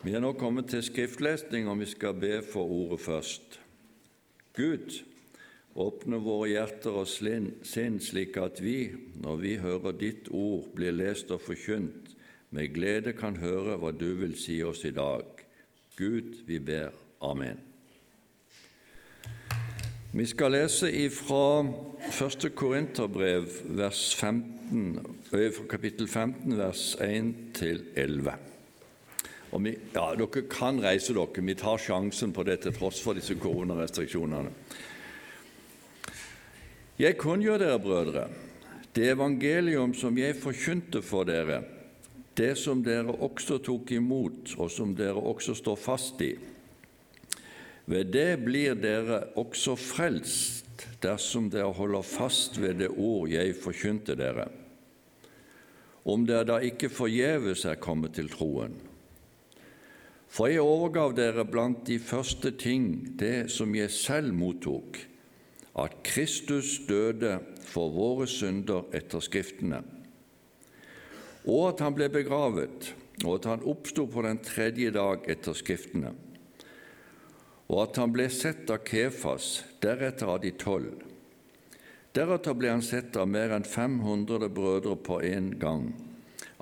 Vi er nå kommet til skriftlesning, og vi skal be for ordet først. Gud, åpne våre hjerter og sinn slik at vi, når vi hører ditt ord blir lest og forkynt, med glede kan høre hva du vil si oss i dag. Gud, vi ber. Amen. Vi skal lese fra 1. Korinterbrev, 15, kapittel 15, vers 1 til 11. Vi, ja, dere kan reise dere, vi tar sjansen på det til tross for disse koronarestriksjonene. Jeg kunngjør dere, brødre, det evangelium som jeg forkynte for dere, det som dere også tok imot, og som dere også står fast i. Ved det blir dere også frelst dersom dere holder fast ved det ord jeg forkynte dere. Om dere da ikke forgjeves er kommet til troen. For jeg overgav dere blant de første ting det som jeg selv mottok, at Kristus døde for våre synder etter Skriftene, og at han ble begravet, og at han oppsto på den tredje dag etter Skriftene, og at han ble sett av Kefas, deretter av de tolv. Deretter ble han sett av mer enn 500 brødre på én gang.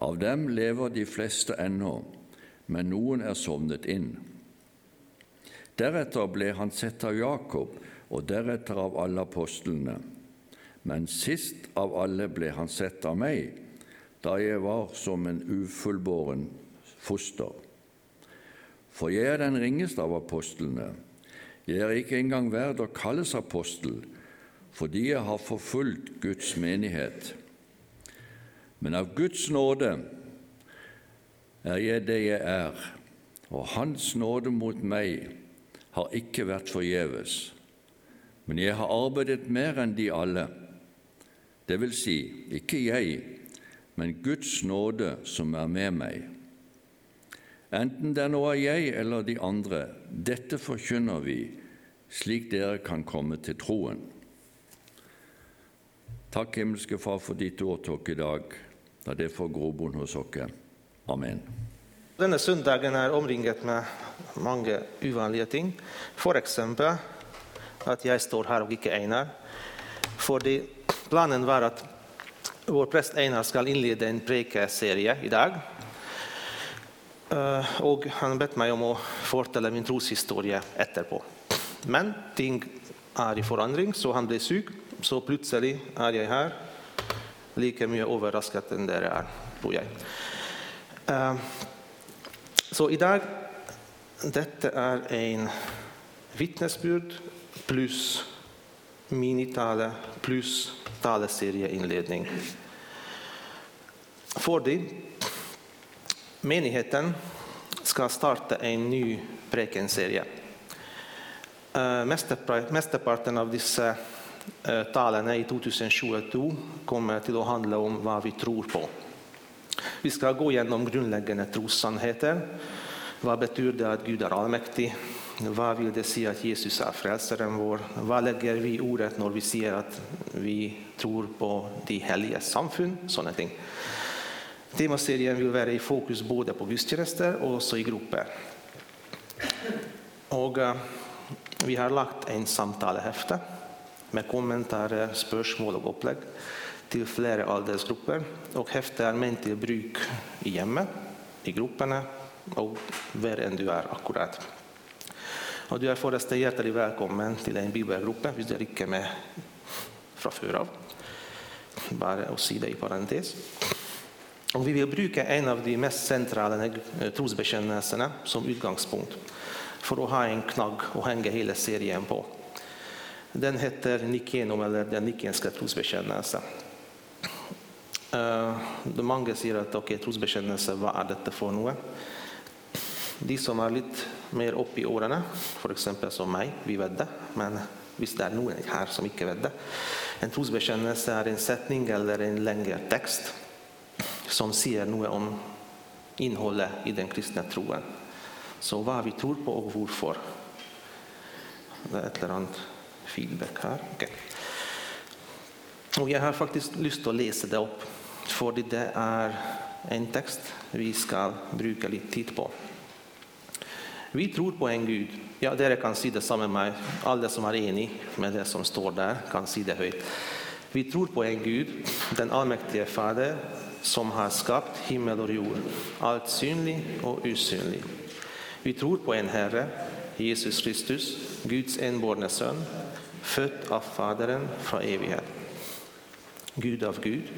Av dem lever de fleste ennå men noen er sovnet inn. Deretter ble han sett av Jakob, og deretter av alle apostlene. Men sist av alle ble han sett av meg, da jeg var som en ufullbåren foster. For jeg er den ringeste av apostlene. Jeg er ikke engang verd å kalles apostel, fordi jeg har forfulgt Guds menighet. Men av Guds nåde er jeg det jeg er, og Hans nåde mot meg har ikke vært forgjeves. Men jeg har arbeidet mer enn de alle, det vil si, ikke jeg, men Guds nåde som er med meg. Enten det nå er jeg eller de andre, dette forkynner vi, slik dere kan komme til troen. Takk, himmelske Far, for ditt ord i dag, da det får grobunn hos oss. Amen. Denne søndagen er omringet med mange uvanlige ting. F.eks. at jeg står her og ikke Einar. Fordi planen var at vår prest Einar skal innlede en prekeserie i dag. Eh, og han bedt meg om å fortelle min troshistorie etterpå. Men ting er i forandring, så han ble syk. Så plutselig er jeg her. Like mye overrasket enn dere er, tror jeg. Eh, så i dag Dette er en vitnesbyrd pluss minitale pluss taleserieinnledning. Fordi menigheten skal starte en ny prekenserie. Eh, Mesteparten av disse eh, talene i 2022 kommer til å handle om hva vi tror på. Vi ska gå igenom grundläggande trossannheter. Vad betyder det att Gud är allmäktig? Vad vill det säga att Jesus är frälsaren vår? Vad lägger vi i ordet när vi säger att vi tror på de hellige samfund? Sådana ting. Temaserien vill vara i fokus både på gudstjänster och också i grupper. Och, uh, vi har lagt en samtalehäfte med kommentarer, spörsmål och upplägg till flera åldersgrupper och häftar män till bruk i hemmet, i grupperna och var än du är akkurat. Och Du är förresten hjärtligt välkommen till en bibelgrupp, visst det räcker med från før Bara att å det i parentes. Og Vi vill bruka en av de mest centrala eh, trosbekännelserna som utgångspunkt för att ha en knagg att hänga hela serien på. Den heter Nikenum, eller Den nikenska trosbekännelsen. Många mange sier at ok, trosbekjennelse, hva er dette for noe? De som er litt mer oppe i årene, f.eks. som meg, vi vet det. Men hvis det er noen her som ikke vet det En trosbekjennelse er en setning eller en lengre tekst som sier noe om innholdet i den kristne troen. Så hva vi tror på, og hvorfor. Det er et eller annet feedback her. Okay. Og jeg har faktisk lyst til å lese det opp fordi det er en tekst vi skal bruke litt tid på. Vi tror på en Gud. Ja, dere kan si det sammen med meg. Alle som er enig med det som står der, kan si det høyt. Vi tror på en Gud, den allmektige Fader, som har skapt himmel og jord, alt synlig og usynlig. Vi tror på en Herre, Jesus Kristus, Guds enbårne sønn, født av Faderen fra evighet. Gud av Gud,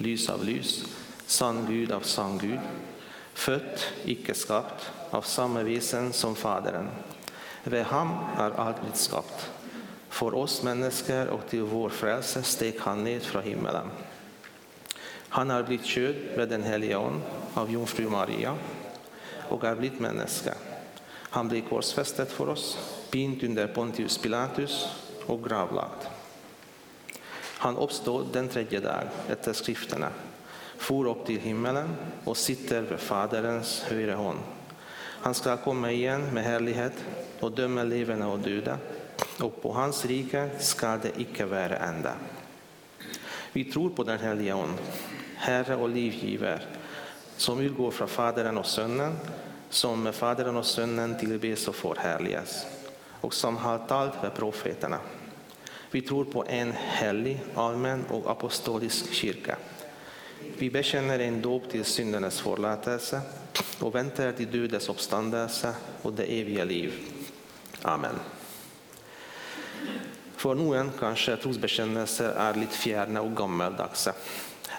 lys av lys, sann Gud av sann Gud, fött, icke skapt, av samme visen som Fadern. Ved ham är allt blitt skapt. För oss människor och till vår frälse steg han ned från himmelen. Han har blivit kjød med Den helige Ande av jungfru Maria och är blitt människa. Han blev korsfästet för oss, pint under Pontius Pilatus och gravlagd. Han uppstod den tredje dag efter skrifterna, for upp till himmelen och sitter vid Faderns högra hand. Han ska komma igen med härlighet och döma levande och döda, och på hans rike ska det icke vara ända. Vi tror på Den helige Ande, Herre och livgivare, som utgår från Fadern och Sonen, som med Fadern och Sonen tillbes och förhärligas, och som har talt med profeterna vi tror på en helig, allmän och apostolisk kyrka. Vi bekänner en dop till syndernas förlåtelse och väntar till dödens uppståndelse och det eviga liv. Amen. För någon kanske trosbekännelser är lite fjärna och gammaldags.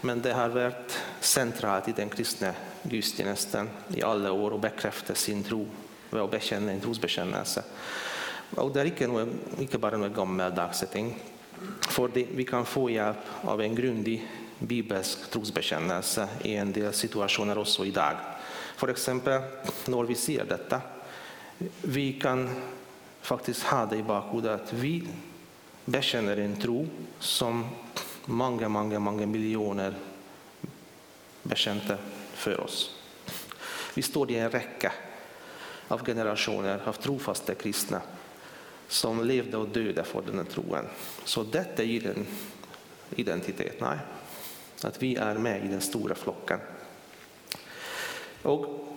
Men det har varit centralt i den kristna gudstjänsten i alla år och bekräftar sin tro och bekänner en trosbekännelse. Og det er ikke, noe, ikke bare noe gammeldagse ting. Fordi vi kan få hjelp av en grundig bibelsk trosbekjennelse i en del situasjoner også i dag. F.eks. når vi sier dette. Vi kan faktisk ha det i bakhodet at vi bekjenner en tro som mange, mange, mange millioner bekjente før oss. Vi står i en rekke av generasjoner av trofaste kristne som levde och og för den här troen. Så detta gir en identitet. nej. Att vi är med i den stora flocken. Och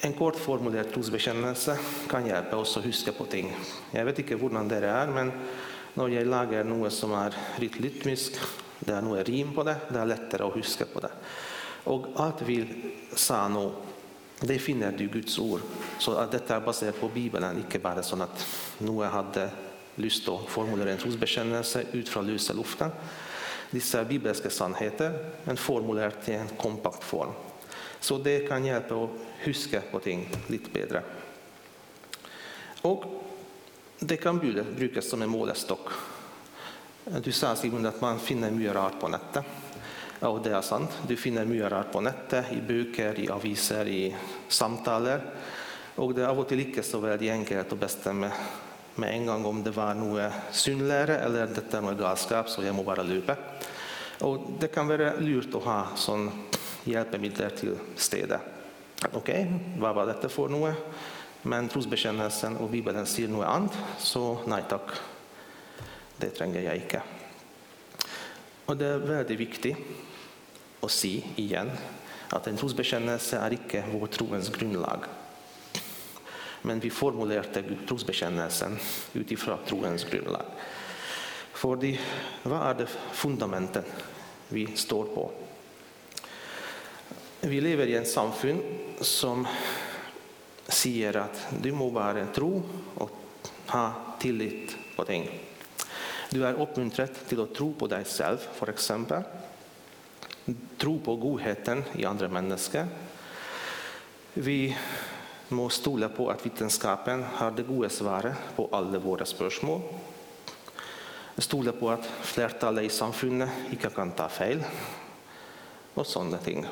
en kort formulerad trosbekännelse kan hjälpa oss att huska på ting. Jag vet inte hur det är, men när jag lagar något som är rytmiskt rytmisk, det är noe rim på det, det är lättare att huska på det. Och att vi sa något det finner du i typ Guds ord. Så att detta är baserat på Bibeln, icke bara så att Noa hade lyst att formulera en trosbekännelse ut från lösa luften. Dessa er sannheter, en formulär till en kompakt form. Så det kan hjälpa att huska på ting lite bättre. Och det kan brukas som en målestokk. Du sa Simon, att man finner mycket rart på nettet. Og det er sant. Du finner mye rart på nettet, i bøker, i aviser, i samtaler. Og det er av og til ikke så veldig enkelt å bestemme med en gang om det var noe sunnlære eller dette er noe galskap, så jeg må bare løpe. Og det kan være lurt å ha sånn hjelpemidler til Okej, Ok, hva var dette for noe? Men trosbekjennelsen og Bibelen sier noe annet, så nei takk. Det trenger jeg ikke. Og det er veldig viktig å si igjen at en trosbekjennelse er ikke vår troens grunnlag. Men vi formulerte trosbekjennelsen ut ifra troens grunnlag. Fordi hva er det fundamentet vi står på? Vi lever i en samfunn som sier at du må bare tro og ha tillit på ting. Du er oppmuntret til å tro på deg selv, f.eks. Tro på godheten i andra människor. Vi må stole på at vitenskapen har det gode svaret på alle våre spørsmål. Stole på at flertallet i samfunnet ikke kan ta feil, og sånne ting.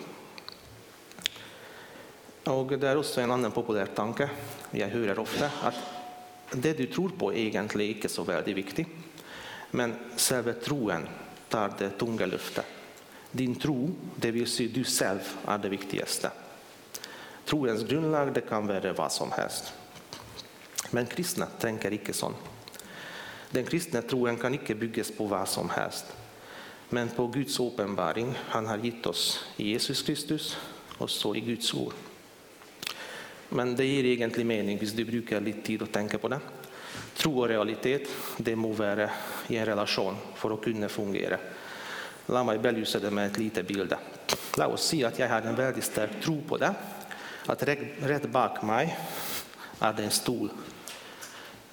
Og Det er også en annen populær tanke jeg hører ofte, at det du tror på, egentlig ikke er så veldig viktig. Men selve troen tar det tunge luftet. Din tro, det vill säga du själv, är det viktigaste. Troens grundlag, det kan vara vad som helst. Men kristna tänker icke så. Den kristna troen kan icke byggas på vad som helst, men på Guds uppenbaring, Han har gett oss i Jesus Kristus, och så i Guds ord. Men det ger egentlig mening om du brukar lite tid att tänka på det. Tro och realitet det må vara i en relation för att kunna fungera. La mig belysa det med ett litet bild. Låt oss säga att jag har en väldigt stark tro på eh? det. att rätt bak mig är det en stol.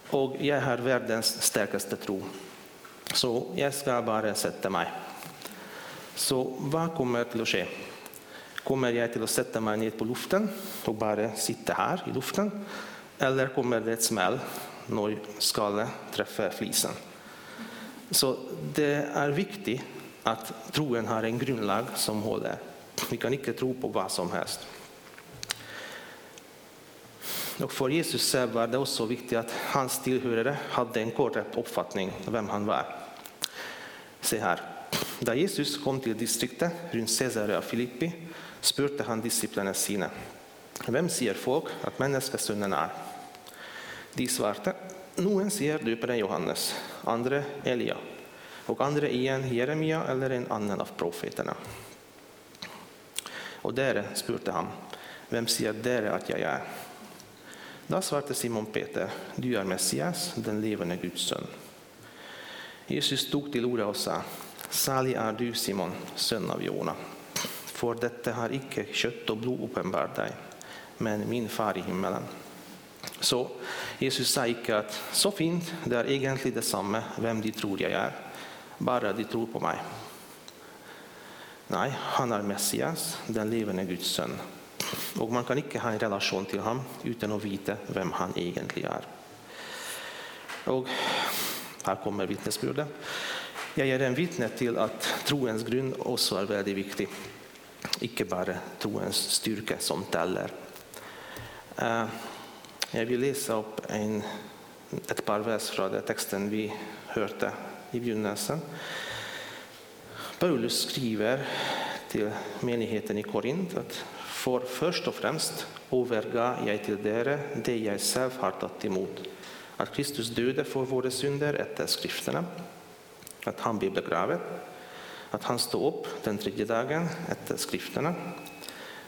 Och jag har världens starkaste tro. Så jag ska bara sätta mig. Så vad kommer att ske? Kommer jag till att sätta mig ner på luften och bara sitta här i luften? Eller kommer det ett smäll når skallen träffar flisen? Så det är viktigt att troen har en grundlag som håller. Vi kan inte tro på vad som helst. Och för Jesus själv var det också viktigt att hans tillhörare hade en korrekt uppfattning om vem han var. Se här, Da Jesus kom till distriktet runt Caesarea Filippi, spurte han disciplinerna sina. Vem ser folk att Människosonen är? De svarte någon sier döparen Johannes, andra Elia, och andra en Jeremia eller en annan av profeterna. Och där spurte han, vem säger där att jag är? Då svarte Simon Peter, du är Messias, den levande Guds son. Jesus tog till orda och sa, salig är du, Simon, son av Jona. för detta har icke kött och blod uppenbart dig, men min far i himmelen. Så Jesus sa icke att, så fint, det är egentligen detsamma vem de tror jag är, bara de tror på mig. Nej, han är Messias, den levande Guds son. Och man kan inte ha en relation till honom utan att veta vem han egentligen är. Och här kommer vittnesbörden. Jag ger en vittne till att troens grund också är väldigt viktig. Icke bara troens styrka, som täller. Eh, jag vill läsa upp en, ett par vers från texten vi hörde i begynnelsen. Paulus skriver till menigheten i Korint att för först och främst overga jag till dere det jag själv har tagit emot. Att Kristus döde för våra synder efter skrifterna. Att han blev begraven, att han stod upp den tredje dagen efter skrifterna.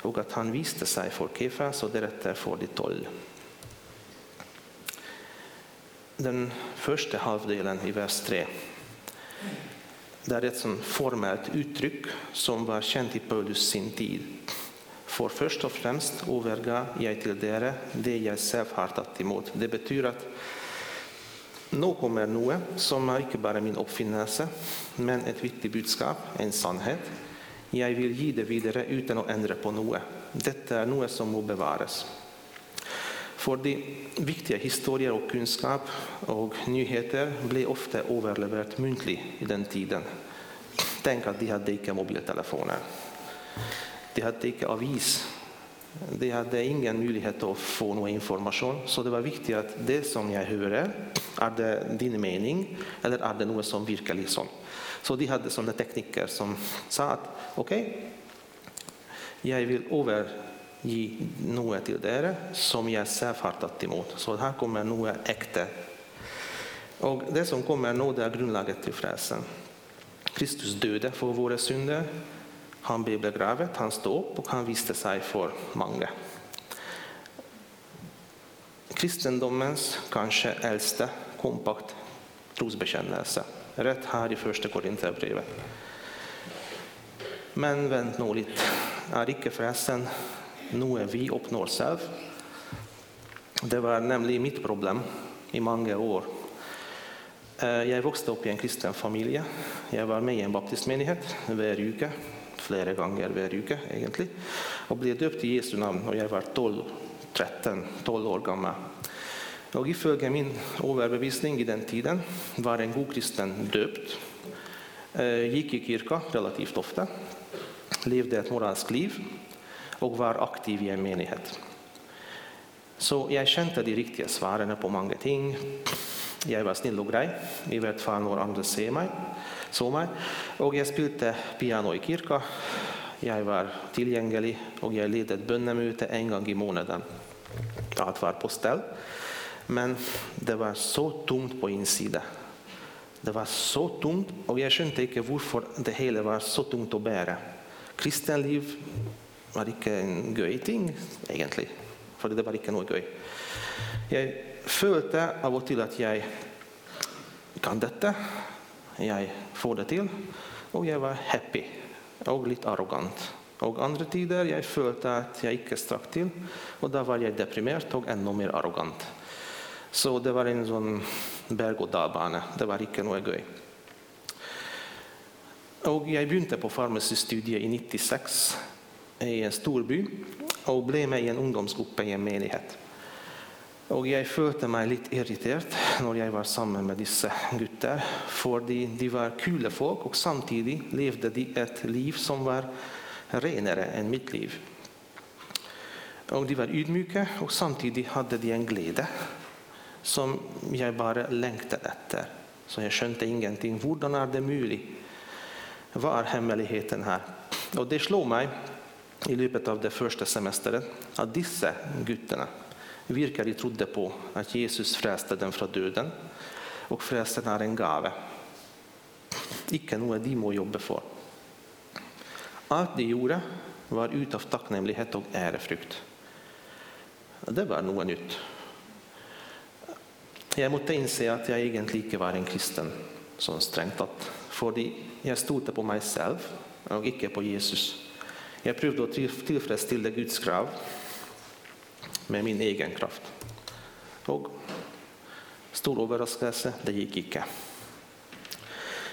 Och att han viste sig för Kefas och därefter för de tolv. Den första halvdelen i vers 3 det är ett formellt uttryck som var känt i Paulus sin tid. För först och främst overga jag till dere det jag själv har tagit emot. Det betyder att nu kommer noe som är inte bara min uppfinnelse men ett viktigt budskap, en sannhet. Jag vill ge det vidare utan att ändra på noe. Detta är noe som må bevaras. För de viktiga historier och kunskap och nyheter blev ofta överlevererat muntligt i den tiden. Tänk att de hade inte mobiltelefoner. De hade inte avis. De hade ingen möjlighet att få någon information. Så det var viktigt att det som jag hörde, är det din mening, eller är det något som virkar liksom? Så de hade sådana tekniker som sa att okej, jag vill överleva overgi noe til dere som jeg selv har tatt imot. Så her kommer noe ekte. Og det som kommer nå, det er grunnlaget til frelsen. Kristus døde for våre synder. Han ble begravet, han sto opp, og han viste seg for mange. Kristendommens kanskje eldste kompakt trosbekjennelse. Rett her i første Korinterbrevet. Men vent nå litt. Er ikke frälsen noe vi oppnår selv? Det var nemlig mitt problem i mange år. Eh, jeg vokste opp i en kristen familie. Jeg var med i en baptistmenighet hver uke flere ganger hver uke, egentlig. Og ble døpt i Jesu navn da jeg var 13-12 år gammel. Og Ifølge min overbevisning i den tiden var en god kristen døpt. Eh, gikk i kirka relativt ofte. Levde et moralsk liv och var aktiv i en menighet. Så jag kände de riktiga svaren på många ting. Jag var snill och grei, i hvert fall når andre ser mig. så mig. Och jag spelade piano i kyrka. Jag var tillgänglig och jag ledde ett bönemöte en gång i månaden. Allt var på ställ. Men det var så tomt på insidan. Det var så tomt, och jag skjønte inte varför det hela var så tungt att bära. Kristenliv var ikke en gøy ting, egentlig. For det var ikke noe gøy. Jeg følte av og til at jeg kan dette, jeg får det til, og jeg var happy og litt arrogant. Og andre tider jeg følte at jeg ikke strakk til, og da var jeg deprimert og enda mer arrogant. Så det var en sånn berg-og-dal-bane. Det var ikke noe gøy. Og jeg begynte på farmasistudiet i 96 i en stor by og ble med i en ungdomsgruppe i en menighet. Og jeg følte meg litt irritert når jeg var sammen med disse gutter, fordi de var kule folk, og samtidig levde de et liv som var renere enn mitt liv. Og de var ydmyke, og samtidig hadde de en glede som jeg bare lengtet etter. Så jeg skjønte ingenting. Hvordan er det mulig? Hva er hemmeligheten her? Og det slo meg i løpet av det første semesteret at disse guttene virkelig trodde på at Jesus frelste dem fra døden, og frelsen er en gave. Ikke noe de må jobbe for. Alt de gjorde, var ut av takknemlighet og ærefrykt. Det var noe nytt. Jeg måtte innse at jeg egentlig ikke var en kristen, sånn strengt tatt. Fordi jeg stolte på meg selv og ikke på Jesus. Jag prövade att tillfredsställa Guds krav med min egen kraft. Och stor överraskelse, det gick inte.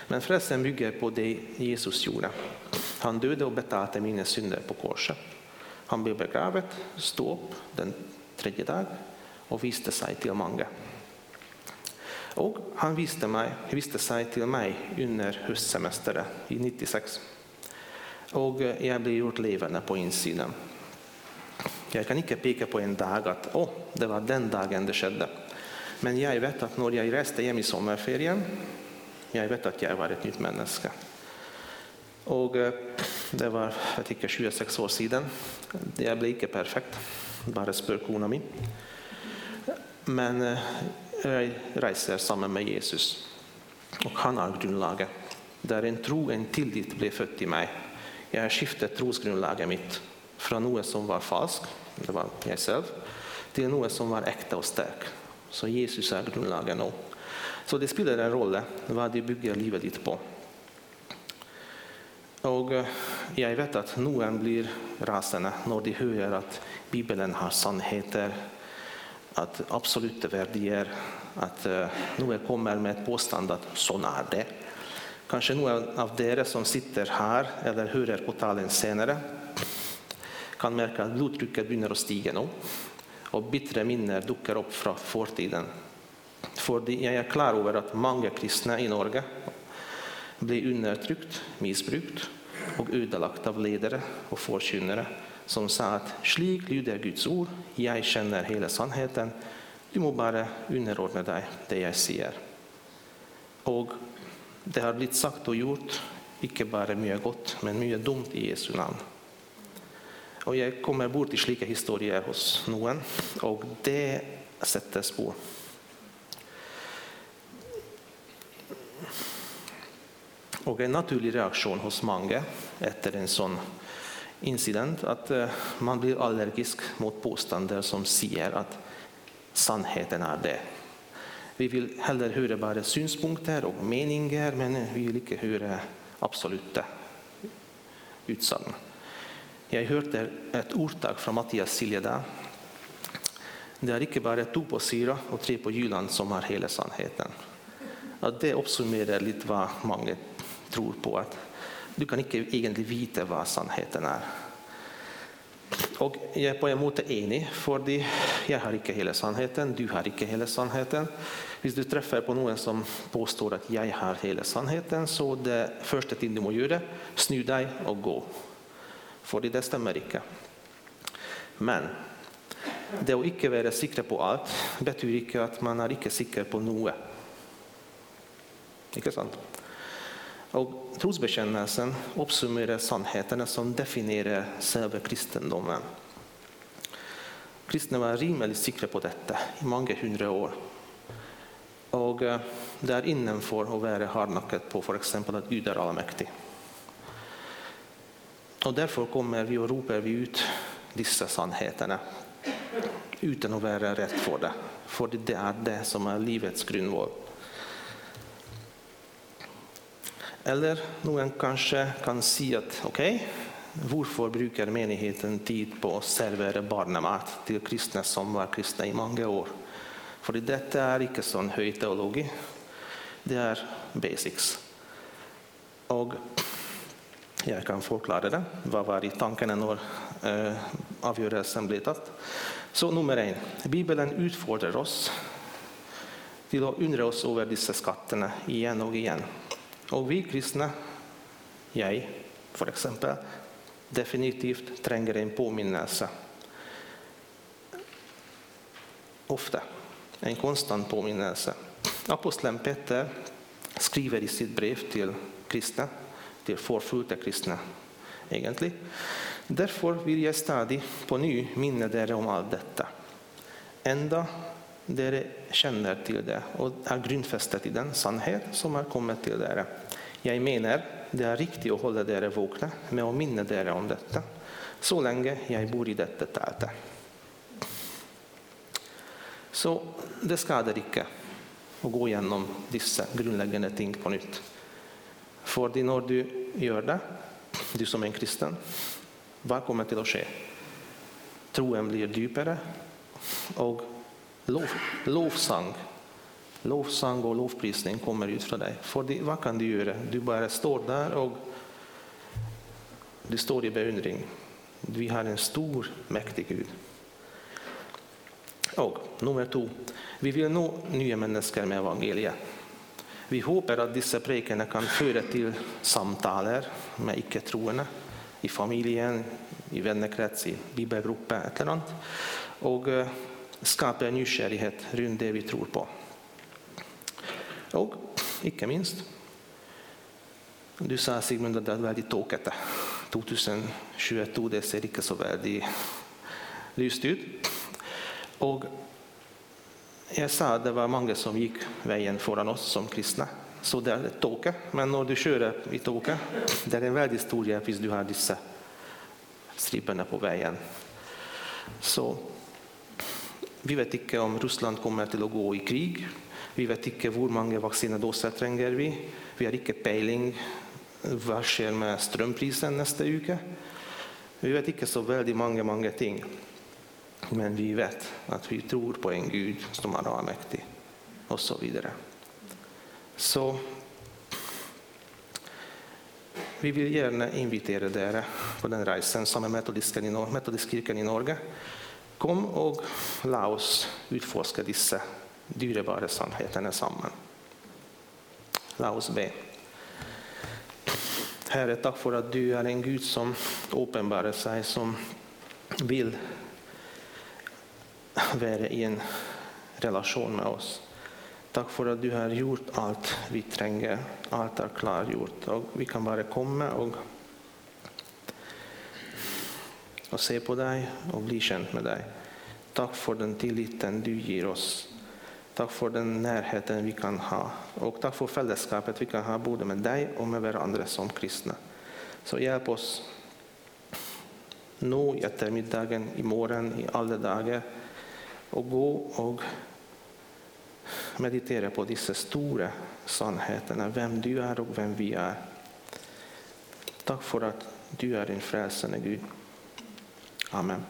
Men frälsningen bygger på det Jesus gjorde. Han dödade och betalade mina synder på korset. Han blev begravet, stod upp den tredje dagen och visste sig till många. Och han visste, mig, visste sig till mig under höstsemestern i 96. Og jeg ble gjort levende på innsiden. Jeg kan ikke peke på en dag at å, det var den dagen det skjedde. Men jeg vet at når jeg reiste hjem i sommerferien, jeg vet at jeg var et nytt menneske. Og det var vet ikke, 26 år siden. Jeg ble ikke perfekt. Bare spør kona mi. Men jeg reiser sammen med Jesus. Og han er grunnlaget. Der en tro, en tillit, ble født i meg. Jeg har skiftet trosgrunnlaget mitt fra noe som var falsk, det var jeg selv, til noe som var ekte og sterk. Så Jesus er grunnlaget nå. Så det spiller en rolle eh, hva de bygger livet ditt på. Og eh, jeg vet at noen blir rasende når de hører at Bibelen har sannheter, at absolutte verdier, at eh, noe kommer med et påstand at sånn er det. Kanskje noen av dere som sitter her eller hører på talen senere, kan merke at blodtrykket begynner å stige nå, og bitre minner dukker opp fra fortiden. Fordi jeg er klar over at mange kristne i Norge blir undertrykt, misbrukt og ødelagt av ledere og forkynnere som sa at slik lyder Guds ord, jeg kjenner hele sannheten, du må bare underordne deg det jeg sier. Og det har blivit sagt och gjort icke bara mycket gott, men mycket dumt i Jesu namn. Och jag kommer i slika historier hos någon, och det sätter spår. Och En naturlig reaktion hos många efter en sån incident att eh, man blir allergisk mot påståenden som säger att sannheten är det. Vi vil heller høre bare synspunkter og meninger, men vi vil ikke høre absolutte utsagn. Jeg hørte et ordtak fra Mathias Siljedal. Det er ikke bare to på Syra og tre på Jylland som har hele sannheten. At det oppsummerer litt hva mange tror på. At du kan ikke egentlig vite hva sannheten er. Og jeg er på en måte enig, fordi jeg har ikke hele sannheten. Du har ikke hele sannheten. Hvis du treffer på noen som påstår at jeg har hele sannheten, så det første ting du må gjøre, snu deg og gå. Fordi det stemmer ikke. Men det å ikke være säker på alt betyr ikke at man er ikke sikker på noe. Ikke sant? Och trosbekännelsen uppsummerar sannheterna som definierar själva kristendomen. Kristna var rimligt säkra på detta i många hundra år. Och eh, det är innanför å være hardnakket på exempel att Gud är allmäktig. Och därför kommer vi och ropar vi ut dessa sannheterna utan att vara rätt för det. För det är det som är livets grundval. Eller någon kanske kan säga att okej, okay, varför brukar menigheten tid på att servera barnamat till kristna som var kristna i många år? För detta är inte sån hög teologi, det är basics. Och jag kan förklara det, vad var i tanken när eh, avgörelsen blev tatt. Så nummer en, Bibeln utfordrar oss till att undra oss över dessa skatterna igen och igen. Och vi kristna, jag för exempel, definitivt tränger en påminnelse. Ofta, en konstant påminnelse. Aposteln Peter skriver i sitt brev till kristna, till förflutna kristna egentligen. Därför vill jag stadigt på ny minna er om allt detta. Ända dere känner till det och är grundfästet i den sannhet som har kommit till er. Jag menar, det är riktigt att hålla er vakna med att minna er om detta, så länge jag bor i detta tältet. Så det skadar inte att gå igenom dessa grundläggande ting på nytt. För när du gör det, du som är en kristen, vad kommer till att ske? Troen blir djupare och lov, lovsang, lovsang och lovprisning kommer ut från dig. För det, vad kan du göra? Du bara står där och du står i beundring. Vi har en stor, mäktig Gud. Och nummer två, vi vill nå nya människor med evangeliet. Vi hoppas att dessa prekarna kan föra till samtal med icke-troende i familjen, i vännekrets, i bibelgrupper eller annat. Och eh, eh, skapa en nysgjerrighet runt det vi tror på. Och icke minst, du sa Sigmund att det är väldigt tokigt. 2022 det ser inte så väldigt lyst ut. Och jag sa att det var många som gick vägen föran oss som kristna. Så det är tåke, men när du kör i tåke, det är en väldigt stor hjälp om du har dessa striperna på vägen. Så vi vet inte om Ryssland kommer till att gå i krig. Vi vet inte hur många vaccindoser tränger vi. Vi har inte pejling vad sker med strömprisen nästa vecka. Vi vet inte så väldigt många, många ting. Men vi vet att vi tror på en Gud som är allmäktig och så vidare. Så vi vill gärna invitera er på den resan som är metodistkyrkan i Norge. Kom och låt oss utforska dessa dyrbara sannheter samman. Låt oss be. Herre, tack för att du är en Gud som uppenbarar sig, som vill vara i en relation med oss. Tack för att du har gjort allt vi tränger, allt är klargjort och vi kan bara komma och, och se på dig och bli känd med dig. Tack för den tilliten du ger oss. Tack för den närheten vi kan ha och tack för fällskapet vi kan ha både med dig och med varandra som kristna. Så hjälp oss nu i eftermiddagen, imorgon, i alla dagar och gå och meditera på dessa stora sannheterna, vem du är och vem vi är. Tack för att du är din frälsande Gud. Amen.